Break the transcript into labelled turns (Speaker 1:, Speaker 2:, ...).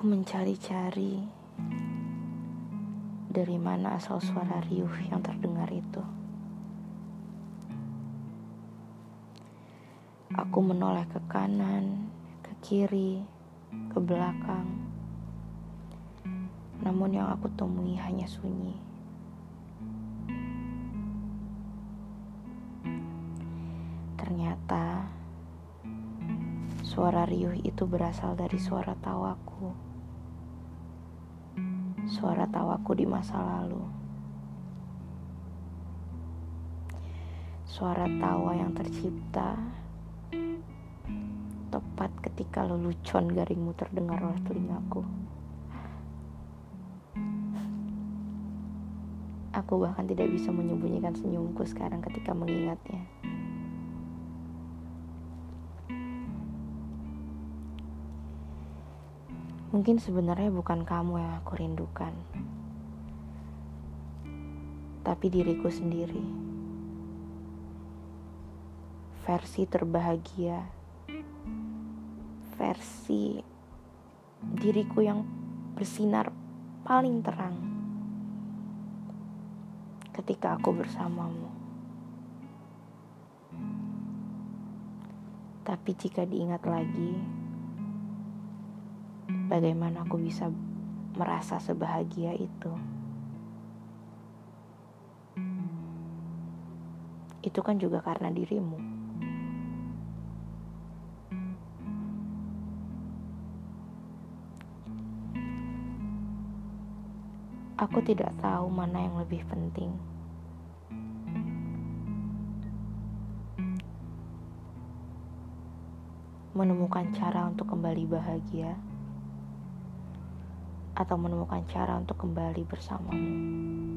Speaker 1: Aku mencari-cari dari mana asal suara riuh yang terdengar itu. Aku menoleh ke kanan, ke kiri, ke belakang. Namun yang aku temui hanya sunyi. Ternyata Suara riuh itu berasal dari suara tawaku. Suara tawaku di masa lalu. Suara tawa yang tercipta tepat ketika lelucon garingmu terdengar oleh telingaku. Aku bahkan tidak bisa menyembunyikan senyumku sekarang ketika mengingatnya. Mungkin sebenarnya bukan kamu yang aku rindukan, tapi diriku sendiri. Versi terbahagia, versi diriku yang bersinar paling terang ketika aku bersamamu. Tapi jika diingat lagi, bagaimana aku bisa merasa sebahagia itu. Itu kan juga karena dirimu. Aku tidak tahu mana yang lebih penting. Menemukan cara untuk kembali bahagia atau menemukan cara untuk kembali bersamamu.